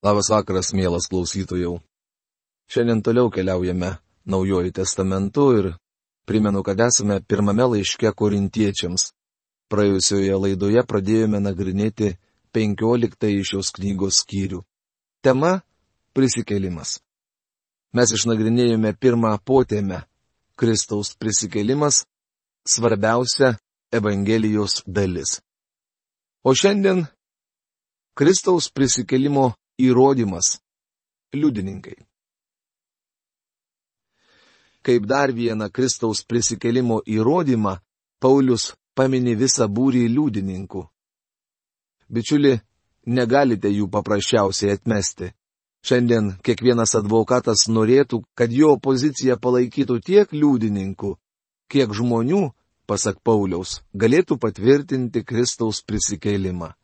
Labas vakaras, mielas klausytojų. Šiandien toliau keliaujame Naujoju testamentu ir primenu, kad esame pirmame laiške korintiečiams. Praėjusioje laidoje pradėjome nagrinėti 15 šios knygos skyrių. Tema - prisikelimas. Mes išnagrinėjome pirmą potėmę - Kristaus prisikelimas - svarbiausia Evangelijos dalis. O šiandien - Kristaus prisikelimo Įrodymas. Liudininkai. Kaip dar vieną Kristaus prisikelimo įrodymą, Paulius pamini visą būrį liudininkų. Bičiuli, negalite jų paprasčiausiai atmesti. Šiandien kiekvienas advokatas norėtų, kad jo poziciją palaikytų tiek liudininkų, kiek žmonių, pasak Pauliaus, galėtų patvirtinti Kristaus prisikelimą.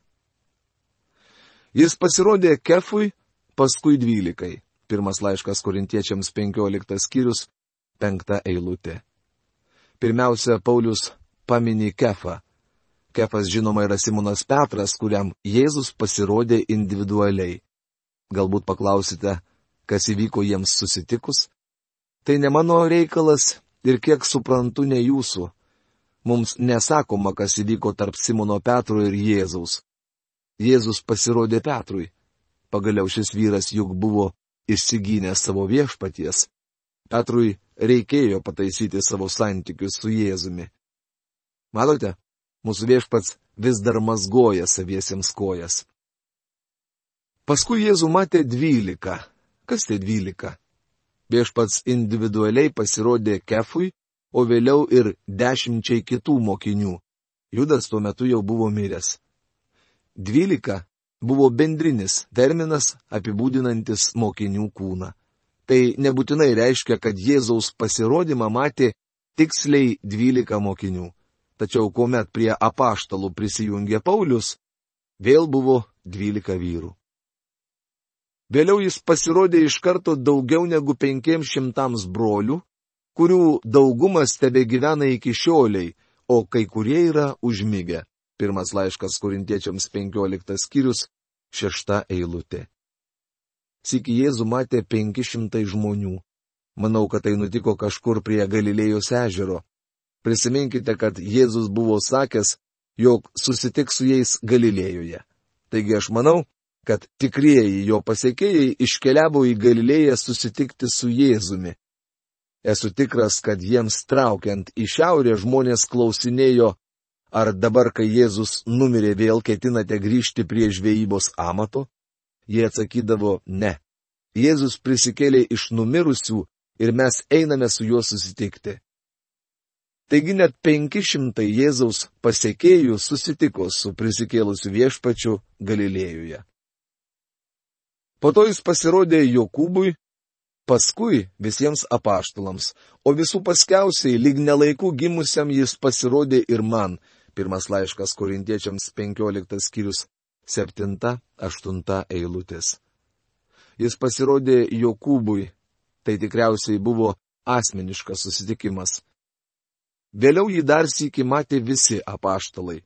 Jis pasirodė Kefui, paskui dvylikai. Pirmas laiškas korintiečiams 15 skyrius, 5 eilutė. Pirmiausia, Paulius pamini Kefą. Kefas žinoma yra Simonas Petras, kuriam Jėzus pasirodė individualiai. Galbūt paklausite, kas įvyko jiems susitikus? Tai ne mano reikalas ir kiek suprantu, ne jūsų. Mums nesakoma, kas įvyko tarp Simono Petro ir Jėzaus. Jėzus pasirodė Petrui. Pagaliau šis vyras juk buvo išsigynęs savo viešpaties. Petrui reikėjo pataisyti savo santykius su Jėzumi. Matote, mūsų viešpats vis dar mazgoja saviesiems kojas. Paskui Jėzų matė dvylika. Kas tai dvylika? Viešpats individualiai pasirodė Kefui, o vėliau ir dešimčiai kitų mokinių. Judas tuo metu jau buvo miręs. Dvylika buvo bendrinis terminas apibūdinantis mokinių kūną. Tai nebūtinai reiškia, kad Jėzaus pasirodymą matė tiksliai dvylika mokinių. Tačiau kuomet prie apaštalų prisijungė Paulius, vėl buvo dvylika vyrų. Vėliau jis pasirodė iš karto daugiau negu penkiems šimtams brolių, kurių daugumas tebe gyvena iki šioliai, o kai kurie yra užmygę. Pirmas laiškas korintiečiams 15 skyrius, šešta eilutė. Siki Jėzų matė 500 žmonių. Manau, kad tai nutiko kažkur prie Galilėjos ežero. Prisiminkite, kad Jėzus buvo sakęs, jog susitiks su jais Galilėjoje. Taigi aš manau, kad tikrieji jo pasiekėjai iškeliavo į Galilėją susitikti su Jėzumi. Esu tikras, kad jiems traukiant į šiaurę žmonės klausinėjo, Ar dabar, kai Jėzus numirė, vėl ketinate grįžti prie žvejybos amato? Jie atsakydavo, ne. Jėzus prisikėlė iš numirusių ir mes einame su juo susitikti. Taigi net 500 Jėzaus pasiekėjų susitiko su prisikėlusiu viešpačiu Galilėjoje. Po to jis pasirodė Jokūbui, paskui visiems apaštalams, o visų paskiausiai lyg nelaikų gimusiam jis pasirodė ir man, Pirmas laiškas korintiečiams 15 skyrius 7-8 eilutės. Jis pasirodė Jokūbui, tai tikriausiai buvo asmeniškas susitikimas. Vėliau jį dar sįki matė visi apaštalai.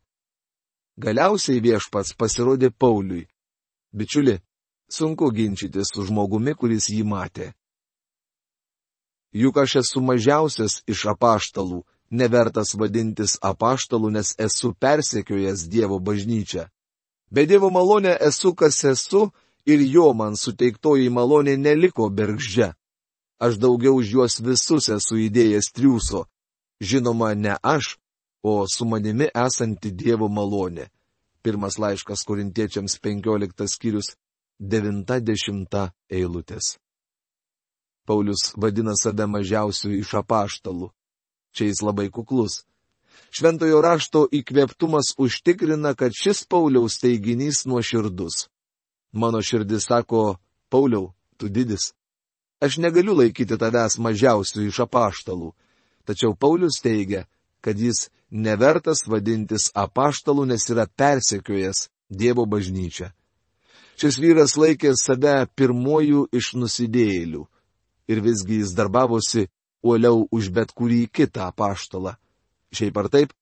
Galiausiai viešpats pasirodė Pauliui. Bičiuli, sunku ginčyti su žmogumi, kuris jį matė. Juk aš esu mažiausias iš apaštalų nevertas vadintis apaštalu, nes esu persekiojęs Dievo bažnyčią. Be Dievo malonė esu, kas esu, ir jo man suteiktoji malonė neliko bergždžia. Aš daugiau už juos visus esu įdėjęs triūso. Žinoma, ne aš, o su manimi esanti Dievo malonė. Pirmas laiškas korintiečiams 15 skyrius 90 eilutės. Paulius vadina save mažiausiu iš apaštalų. Čia jis labai kuklus. Šventojo rašto įkvėptumas užtikrina, kad šis Pauliaus teiginys nuoširdus. Mano širdis sako, Pauliau, tu didis. Aš negaliu laikyti tavęs mažiausių iš apaštalų. Tačiau Paulius teigia, kad jis nevertas vadintis apaštalų, nes yra persekiojęs Dievo bažnyčią. Šis vyras laikė save pirmojų iš nusidėjėlių. Ir visgi jis darbavosi uoliau už bet kurį kitą paštalą. Šiaip ar taip,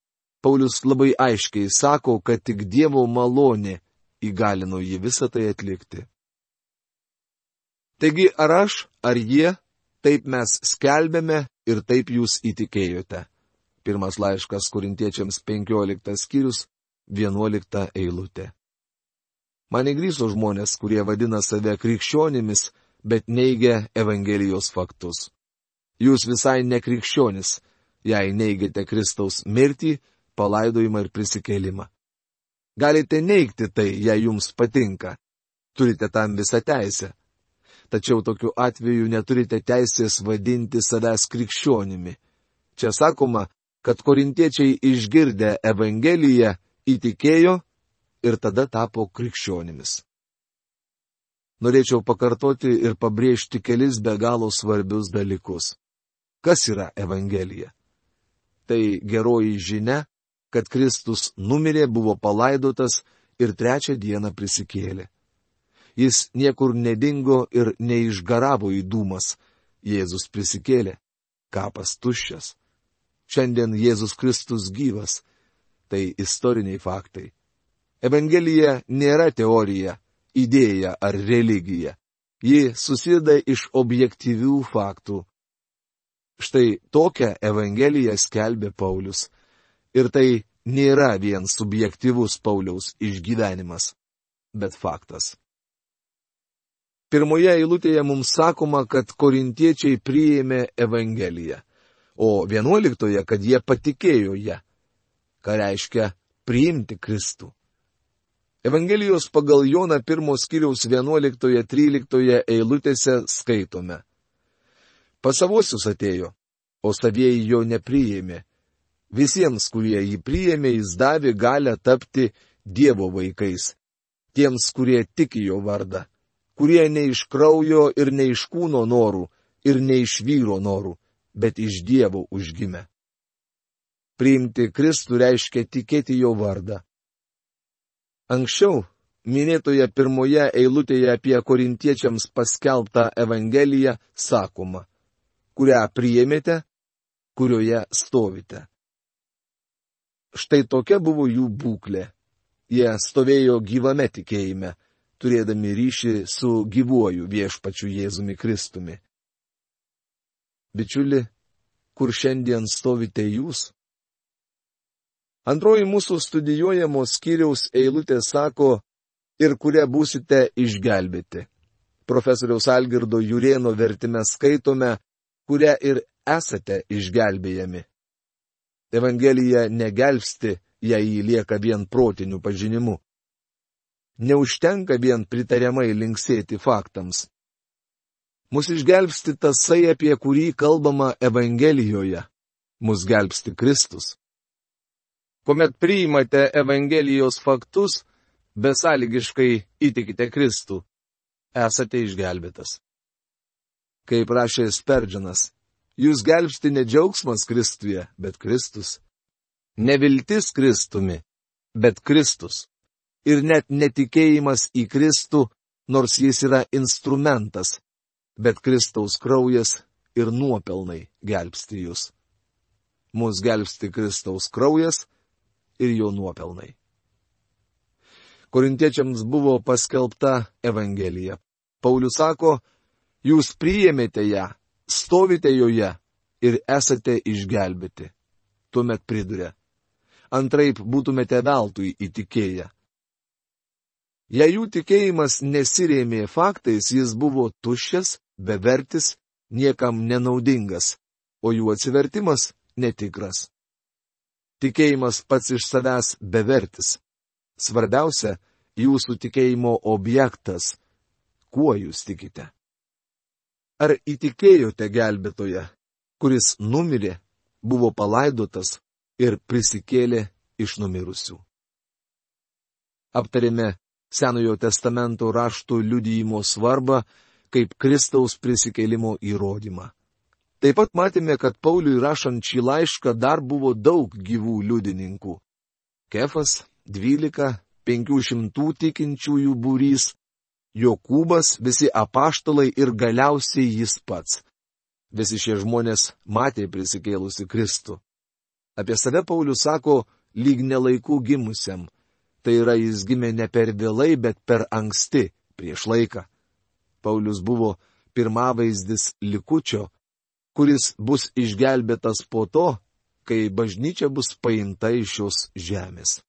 Paulius labai aiškiai sako, kad tik Dievo malonė įgalino jį visą tai atlikti. Taigi ar aš, ar jie, taip mes skelbėme ir taip jūs įtikėjote. Pirmas laiškas korintiečiams 15 skyrius 11 eilutė. Man įgryso žmonės, kurie vadina save krikščionimis, bet neigia Evangelijos faktus. Jūs visai nekrikščionis, jei neigiate Kristaus mirtį, palaidojimą ir prisikėlimą. Galite neigti tai, jei jums patinka. Turite tam visą teisę. Tačiau tokiu atveju neturite teisės vadinti savęs krikščionimi. Čia sakoma, kad korintiečiai išgirdę Evangeliją įtikėjo ir tada tapo krikščionimis. Norėčiau pakartoti ir pabrėžti kelis be galo svarbius dalykus. Kas yra Evangelija? Tai geroji žinia, kad Kristus numirė, buvo palaidotas ir trečią dieną prisikėlė. Jis niekur nedingo ir neišgaravo į dūmas. Jėzus prisikėlė. Kapas tuščias. Šiandien Jėzus Kristus gyvas. Tai istoriniai faktai. Evangelija nėra teorija, idėja ar religija. Ji susideda iš objektyvių faktų. Štai tokią Evangeliją skelbė Paulius. Ir tai nėra vien subjektivus Pauliaus išgyvenimas, bet faktas. Pirmoje eilutėje mums sakoma, kad korintiečiai priėmė Evangeliją, o vienuoliktoje, kad jie patikėjo ją. Ką reiškia priimti Kristų? Evangelijos pagal Joną pirmos kiriaus 11-13 eilutėse skaitome. Pasavosius atėjo, o savieji jo nepriėmė, Visiems, kurie jį priėmė, jis davė galę tapti Dievo vaikais. Tiems, kurie tiki jo vardą. Kurie ne iš kraujo ir ne iš kūno norų ir ne iš vyro norų, bet iš Dievo užgimę. Priimti Kristų reiškia tikėti jo vardą. Anksčiau, minėtoje pirmoje eilutėje apie korintiečiams paskelbtą Evangeliją sakoma, kurią priėmėte, kurioje stovite. Štai tokia buvo jų būklė. Jie stovėjo gyvame tikėjime, turėdami ryšį su gyvuoju viešpačiu Jėzumi Kristumi. Bičiuli, kur šiandien stovite jūs? Antroji mūsų studijuojamos skyriaus eilutė sako, ir kurie būsite išgelbėti. Profesoriaus Algirdo Jurieno vertime skaitome, kurie ir esate išgelbėjami. Evangelija negelbsti, jei jį lieka vien protiniu pažinimu. Neužtenka vien pritariamai linksėti faktams. Mus išgelbsti tasai, apie kurį kalbama Evangelijoje. Mus gelbsti Kristus. Kuomet priimate Evangelijos faktus, besąlygiškai įtikite Kristų. Esate išgelbėtas. Kaip rašė Sperdžianas, Jūs gelbsti ne džiaugsmas Kristuje, bet Kristus. Neviltis Kristumi, bet Kristus. Ir net netikėjimas į Kristų, nors jis yra instrumentas, bet Kristaus kraujas ir nuopelnai gelbsti jūs. Mūsų gelbsti Kristaus kraujas ir jo nuopelnai. Korintiečiams buvo paskelbta Evangelija. Paulius sako, jūs priėmėte ją stovite joje ir esate išgelbėti. Tuomet priduria. Antraip būtumėte veltui įtikėję. Jei jų tikėjimas nesirėmė faktais, jis buvo tuščias, bevertis, niekam nenaudingas, o jų atsivertimas netikras. Tikėjimas pats iš savęs bevertis. Svarbiausia - jūsų tikėjimo objektas. Kuo jūs tikite? Ar įtikėjote gelbėtoje, kuris numirė, buvo palaidotas ir prisikėlė iš numirusių? Aptarėme Senojo testamento raštų liudyjimo svarbą kaip Kristaus prisikėlimo įrodymą. Taip pat matėme, kad Pauliui rašant šį laišką dar buvo daug gyvų liudininkų. Kefas, dvylika, penkių šimtų tikinčiųjų būrys, Jokūbas, visi apaštalai ir galiausiai jis pats. Visi šie žmonės matė prisikėlusi Kristų. Apie save Paulius sako, lyg nelaikų gimusiam. Tai yra jis gimė ne per vėlai, bet per anksti, prieš laiką. Paulius buvo pirmavaizdis likučio, kuris bus išgelbėtas po to, kai bažnyčia bus paimta iš šios žemės.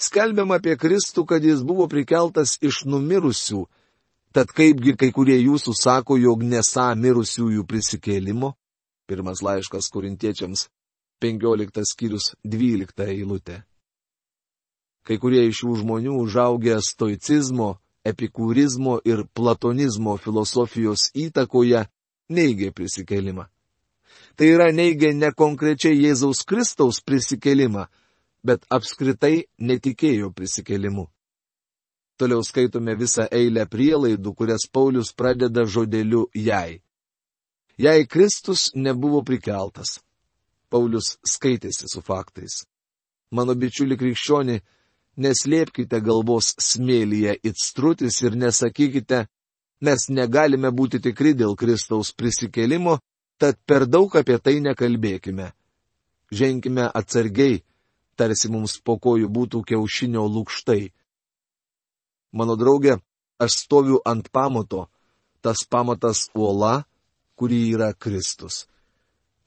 Skelbiam apie Kristų, kad jis buvo prikeltas iš numirusių, tad kaipgi kai kurie jūsų sako, jog nesą mirusiųjų prisikėlimo? Pirmas laiškas korintiečiams, 15 skyrius 12 eilutė. Kai kurie iš šių žmonių užaugę stoicizmo, epikūrizmo ir platonizmo filosofijos įtakoje neigė prisikėlimą. Tai yra neigia ne konkrečiai Jėzaus Kristaus prisikėlimą, bet apskritai netikėjo prisikėlimu. Toliau skaitome visą eilę prielaidų, kurias Paulius pradeda žodeliu jai. Jei Kristus nebuvo prikeltas. Paulius skaitėsi su faktais. Mano bičiuli krikščioni, neslėpkite galvos smėlyje it strutis ir nesakykite, mes negalime būti tikri dėl Kristaus prisikelimo, tad per daug apie tai nekalbėkime. Ženkime atsargiai, tarsi mums po kojų būtų kiaušinio lūkštai. Mano draugė, aš stoviu ant pamato, tas pamatas uola, kuri yra Kristus.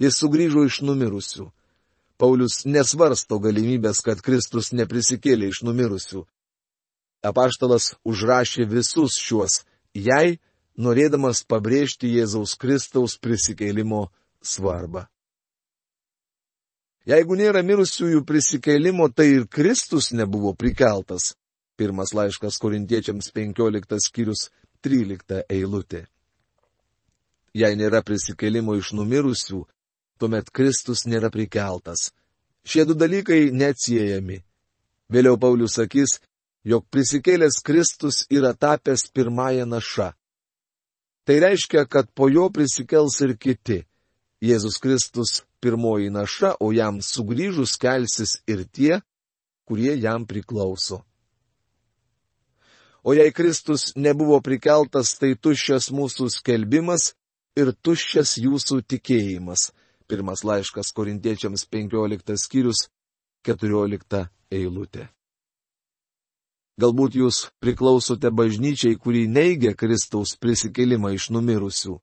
Jis sugrįžo iš numirusių. Paulius nesvarsto galimybės, kad Kristus neprisikėlė iš numirusių. Apaštalas užrašė visus šiuos jai, norėdamas pabrėžti Jėzaus Kristaus prisikėlimo svarbą. Jeigu nėra mirusiųjų prisikėlimo, tai ir Kristus nebuvo prikeltas. Pirmas laiškas korintiečiams 15 skyrius 13 eilutė. Jei nėra prisikėlimo iš numirusių, tuomet Kristus nėra prikeltas. Šie du dalykai neatsiejami. Vėliau Paulius sakys, jog prisikėlęs Kristus yra tapęs pirmąją našą. Tai reiškia, kad po jo prisikels ir kiti. Jėzus Kristus pirmoji naša, o jam sugrįžus kelsis ir tie, kurie jam priklauso. O jei Kristus nebuvo prikeltas, tai tuščias mūsų skelbimas ir tuščias jūsų tikėjimas. Pirmas laiškas korintiečiams 15 skyrius 14 eilutė. Galbūt jūs priklausote bažnyčiai, kuri neigia Kristaus prisikelimą iš numirusių.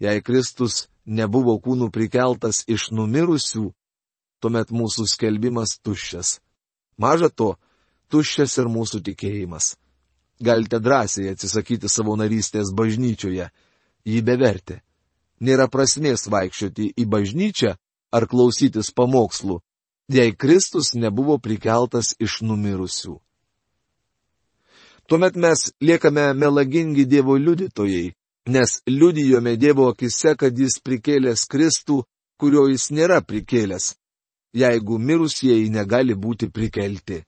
Jei Kristus nebuvo kūnų prikeltas iš numirusių, tuomet mūsų skelbimas tuščias. Maža to, tuščias ir mūsų tikėjimas. Galite drąsiai atsisakyti savo narystės bažnyčioje, jį beverti. Nėra prasmės vaikščioti į bažnyčią ar klausytis pamokslų, jei Kristus nebuvo prikeltas iš numirusių. Tuomet mes liekame melagingi Dievo liudytojai, nes liudijome Dievo akise, kad Jis prikėlęs Kristų, kurio Jis nėra prikėlęs, jeigu mirusieji negali būti prikelti.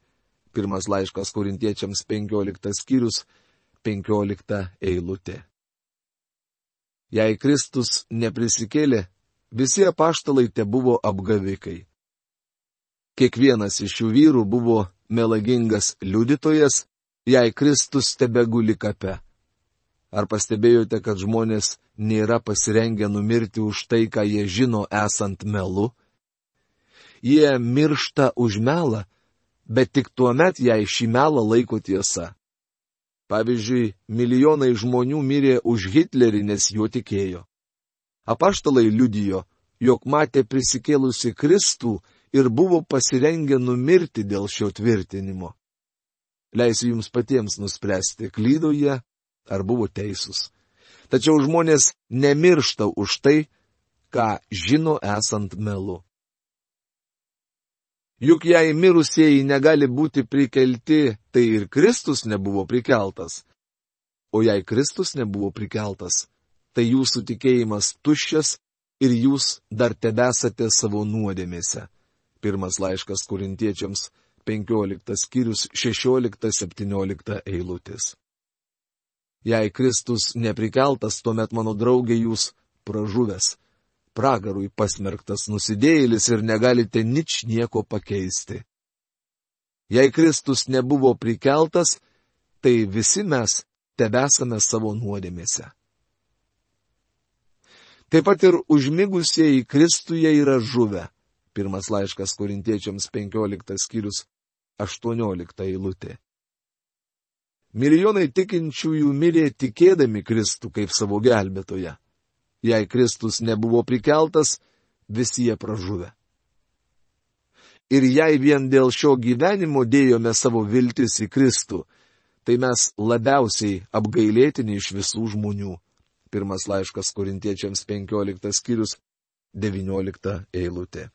Pirmas laiškas korintiečiams 15 skyrius 15 eilutė. Jei Kristus neprisikėlė, visi apaštalai te buvo apgavikai. Kiekvienas iš šių vyrų buvo melagingas liudytojas, jei Kristus tebe guli kape. Ar pastebėjote, kad žmonės nėra pasirengę numirti už tai, ką jie žino esant melu? Jie miršta už melą, bet tik tuo met, jei šį melą laiko tiesa. Pavyzdžiui, milijonai žmonių mirė už Hitlerį, nes juo tikėjo. Apaštalai liudijo, jog matė prisikėlusi Kristų ir buvo pasirengę numirti dėl šio tvirtinimo. Leisiu jums patiems nuspręsti, klydo jie ar buvo teisūs. Tačiau žmonės nemiršta už tai, ką žino esant melu. Juk jei mirusieji negali būti prikelti, tai ir Kristus nebuvo prikeltas. O jei Kristus nebuvo prikeltas, tai jūsų tikėjimas tuščias ir jūs dar tebesate savo nuodėmėse. Pirmas laiškas kurintiečiams 15 skyrius 16-17 eilutės. Jei Kristus neprikeltas, tuomet mano draugė jūs pražuvęs, pragarui pasmerktas nusidėjėlis ir negalite nič nieko pakeisti. Jei Kristus nebuvo prikeltas, tai visi mes tebesame savo nuodėmėse. Taip pat ir užmigusieji Kristuje yra žuvę. Pirmas laiškas korintiečiams 15 skyrius 18 eilutė. Milijonai tikinčiųjų mirė tikėdami Kristų kaip savo gelbėtoje. Jei Kristus nebuvo prikeltas, visi jie pražuvę. Ir jei vien dėl šio gyvenimo dėjome savo viltis į Kristų, tai mes labiausiai apgailėtini iš visų žmonių. Pirmas laiškas korintiečiams 15 skyrius 19 eilutė.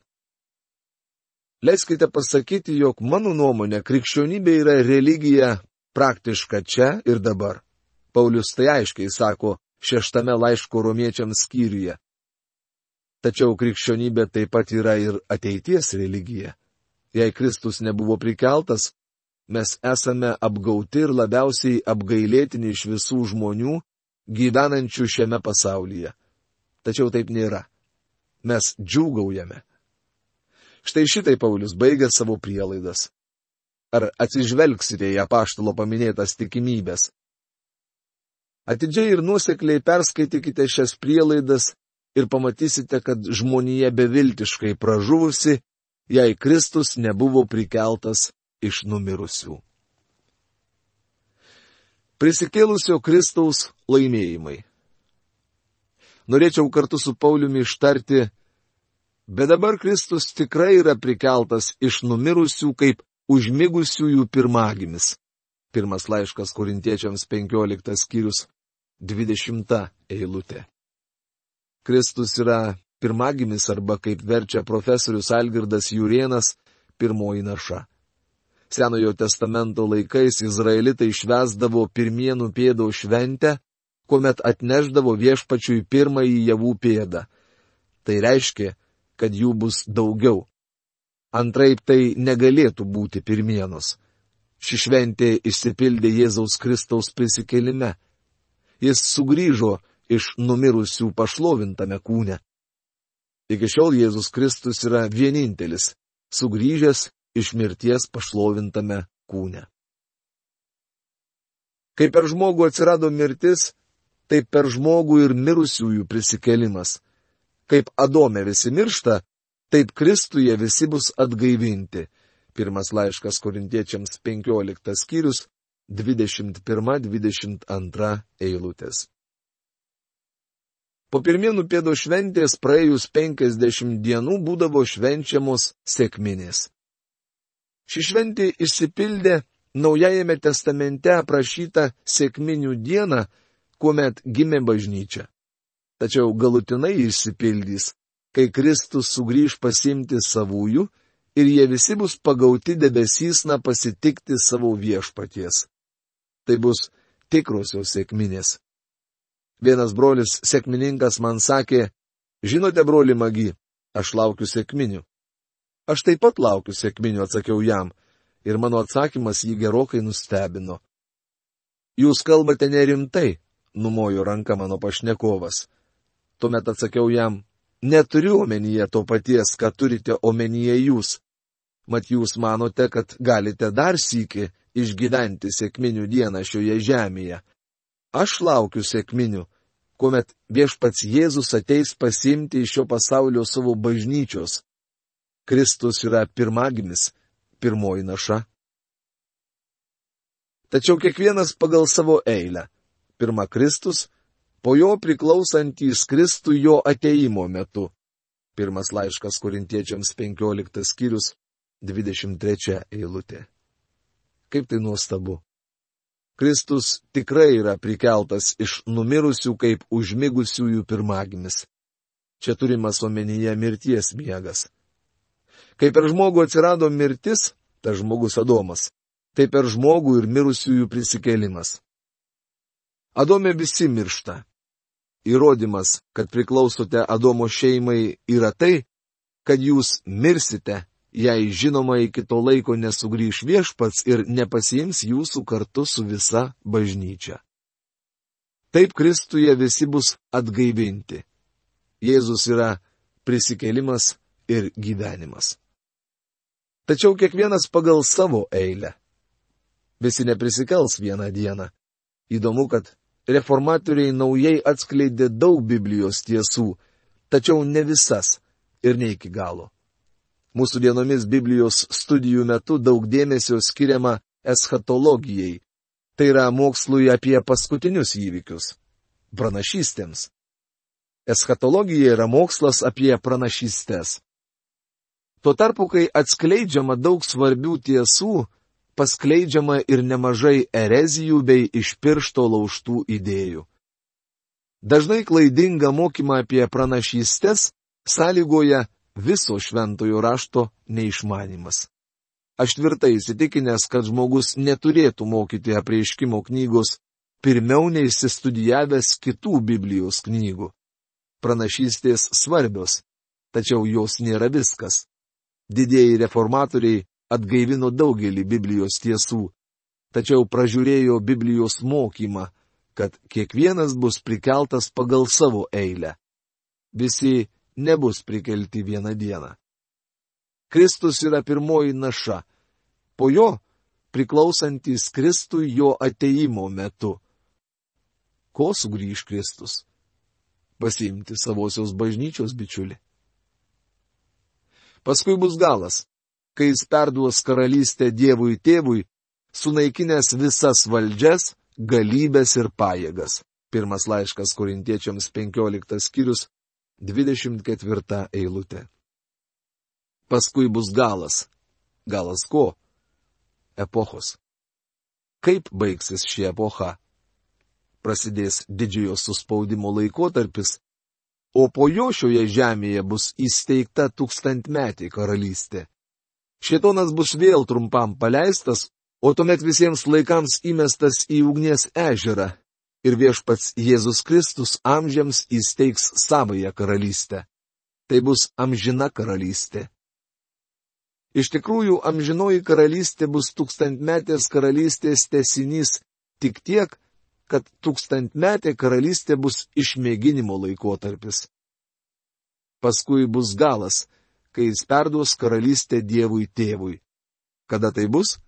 Leiskite pasakyti, jog mano nuomonė krikščionybė yra religija praktiška čia ir dabar. Paulius tai aiškiai sako šeštame laiško romiečiams skyriuje. Tačiau krikščionybė taip pat yra ir ateities religija. Jei Kristus nebuvo prikeltas, mes esame apgauti ir labiausiai apgailėtini iš visų žmonių, gyvenančių šiame pasaulyje. Tačiau taip nėra. Mes džiūgaujame. Štai šitai Paulius baigia savo prielaidas. Ar atsižvelgsite į apaštalo paminėtas tikimybės? Atidžiai ir nusekliai perskaitykite šias prielaidas ir pamatysite, kad žmonija beviltiškai pražuvusi, jei Kristus nebuvo prikeltas iš numirusių. Prisikėlusio Kristaus laimėjimai. Norėčiau kartu su Pauliumi ištarti, bet dabar Kristus tikrai yra prikeltas iš numirusių kaip užmigusiųjų pirmagimis. Pirmas laiškas korintiečiams 15 skyrius 20 eilutė. Kristus yra pirmagimis arba, kaip verčia profesorius Algirdas Jurienas, pirmoji naša. Senojo testamento laikais izraelitai švesdavo pirmienų pėdo šventę, kuomet atneždavo viešpačiui pirmąjį javų pėdą. Tai reiškia, kad jų bus daugiau. Antraip tai negalėtų būti pirmienos. Ši šventė išsipildė Jėzaus Kristaus prisikelime. Jis sugrįžo iš numirusių pašlovintame kūne. Iki šiol Jėzus Kristus yra vienintelis, sugrįžęs iš mirties pašlovintame kūne. Kai per žmogų atsirado mirtis, taip per žmogų ir mirusiųjų prisikelimas. Kaip Adome visi miršta, Taip Kristuje visi bus atgaivinti. Pirmas laiškas korintiečiams 15 skyrius 21-22 eilutės. Po pirmienų pėdo šventės praėjus 50 dienų būdavo švenčiamos sėkminės. Ši šventė išsipildė Naujajame testamente aprašyta sėkminių diena, kuomet gimė bažnyčia. Tačiau galutinai išsipildys kai Kristus sugrįž pasimti savųjų ir jie visi bus pagauti debesysna pasitikti savo viešpaties. Tai bus tikrosios sėkminės. Vienas brolis sėkmininkas man sakė, žinote, broli magi, aš laukiu sėkminių. Aš taip pat laukiu sėkminių, atsakiau jam, ir mano atsakymas jį gerokai nustebino. Jūs kalbate nerimtai, numojo ranka mano pašnekovas. Tuomet atsakiau jam, Neturiu omenyje to paties, ką turite omenyje jūs. Mat jūs manote, kad galite dar sįki išgyventi sėkminių dieną šioje žemėje. Aš laukiu sėkminių, kuomet viešpats Jėzus ateis pasimti iš šio pasaulio savo bažnyčios. Kristus yra pirmagimis, pirmoji naša. Tačiau kiekvienas pagal savo eilę. Pirma Kristus, po jo priklausantys Kristų jo ateimo metu. Pirmas laiškas korintiečiams 15 skyrius 23 eilutė. Kaip tai nuostabu. Kristus tikrai yra prikeltas iš numirusių kaip užmigusiųjų pirmagimis. Čia turimas omenyje mirties miegas. Kai per žmogų atsirado mirtis, ta žmogus Adomas, tai per žmogų ir mirusiųjų prisikėlimas. Adome visi miršta. Įrodymas, kad priklausote Adomo šeimai, yra tai, kad jūs mirsite, jei žinoma iki to laiko nesugrįž viešpats ir nepasiims jūsų kartu su visa bažnyčia. Taip Kristuje visi bus atgaivinti. Jėzus yra prisikėlimas ir gyvenimas. Tačiau kiekvienas pagal savo eilę. Visi neprisikels vieną dieną. Įdomu, kad reformatoriai naujai atskleidė daug Biblijos tiesų, tačiau ne visas ir ne iki galo. Mūsų dienomis Biblijos studijų metu daug dėmesio skiriama eschatologijai, Tai yra mokslui apie paskutinius įvykius - pranašystėms. Eschatologija yra mokslas apie pranašystės. Tuo tarpu, kai atskleidžiama daug svarbių tiesų, paskleidžiama ir nemažai erezijų bei iš piršto lauštų idėjų. Dažnai klaidinga mokyma apie pranašystės sąlygoja viso šventojo rašto neišmanimas. Aš tvirtai įsitikinęs, kad žmogus neturėtų mokyti apreiškimo knygos pirmiau neįsistudijavęs kitų Biblijos knygų. Pranašystės svarbios, tačiau jos nėra viskas. Didieji reformatoriai atgaivino daugelį Biblijos tiesų, tačiau pražiūrėjo Biblijos mokymą, kad kiekvienas bus prikeltas pagal savo eilę. Visi nebus prikelti vieną dieną. Kristus yra pirmoji naša, po jo priklausantis Kristui jo ateimo metu. Ko sugrįž Kristus? Pasiimti savosios bažnyčios bičiulį. Paskui bus galas, kai jis perduos karalystę Dievui tėvui, sunaikinęs visas valdžias, galybės ir pajėgas. Pirmas laiškas korintiečiams 15 skyrius 24 eilutė. Paskui bus galas. Galas ko? Epochos. Kaip baigsis ši epocha? Prasidės didžiojo suspaudimo laikotarpis, o po jo šioje žemėje bus įsteigta tūkstantmetė karalystė. Šėtonas bus vėl trumpam paleistas, o tuomet visiems laikams įmestas į ugnies ežerą ir viešpats Jėzus Kristus amžiams įsteigs savoją karalystę. Tai bus amžina karalystė. Iš tikrųjų, amžinoji karalystė bus tūkstantmetės karalystės tesinys tik tiek, kad tūkstantmetė karalystė bus išmėginimo laikotarpis. Paskui bus galas, kai jis perduos karalystę Dievui tėvui. Kada tai bus?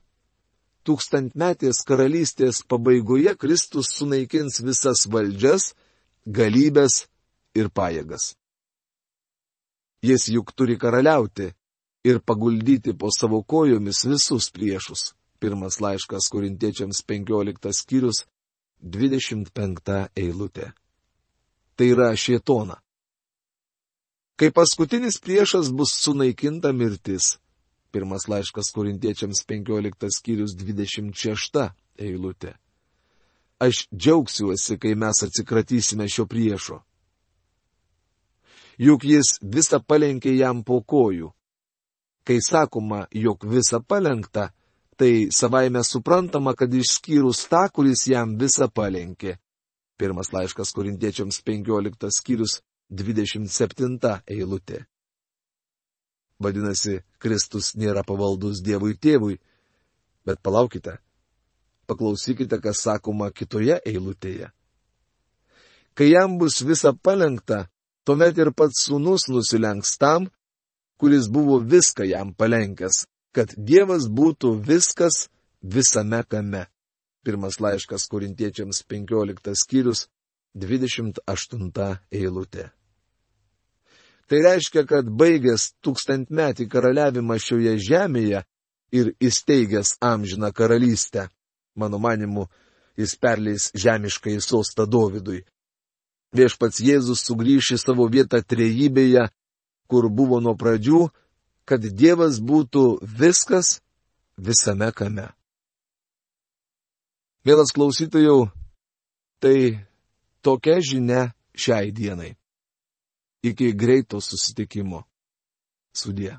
Tūkstantmetės karalystės pabaigoje Kristus sunaikins visas valdžias, galybės ir pajėgas. Jis juk turi karaliauti, ir paguldyti po savo kojomis visus priešus. Pirmas laiškas korintiečiams 15 skyrius 25 eilutė. Tai yra šietona. Kai paskutinis priešas bus sunaikinta mirtis. Pirmas laiškas korintiečiams 15 skyrius 26 eilutė. Aš džiaugsiuosi, kai mes atsikratysime šio priešo. Juk jis visą palenkė jam po kojų Kai sakoma, jog visa palengta, tai savaime suprantama, kad išskyrus tą, kuris jam visą palenkė. Pirmas laiškas korintiečiams 15 skyrius 27 eilutė. Vadinasi, Kristus nėra pavaldus Dievui tėvui. Bet palaukite. Paklausykite, kas sakoma kitoje eilutėje. Kai jam bus visa palengta, tuomet ir pats sūnus nusilenks tam, kuris buvo viską jam palenkęs, kad Dievas būtų viskas visame kame. Pirmas laiškas korintiečiams 15 skyrius 28 eilutė. Tai reiškia, kad baigęs tūkstantmetį karaliavimą šioje žemėje ir įsteigęs amžiną karalystę, mano manimu, jis perleis žemiškai sostą Dovydui. Viešpats Jėzus sugrįš į savo vietą trejybėje kur buvo nuo pradžių, kad Dievas būtų viskas visame kame. Vienas klausytojų, tai tokia žinia šiai dienai. Iki greito susitikimo. Sudė.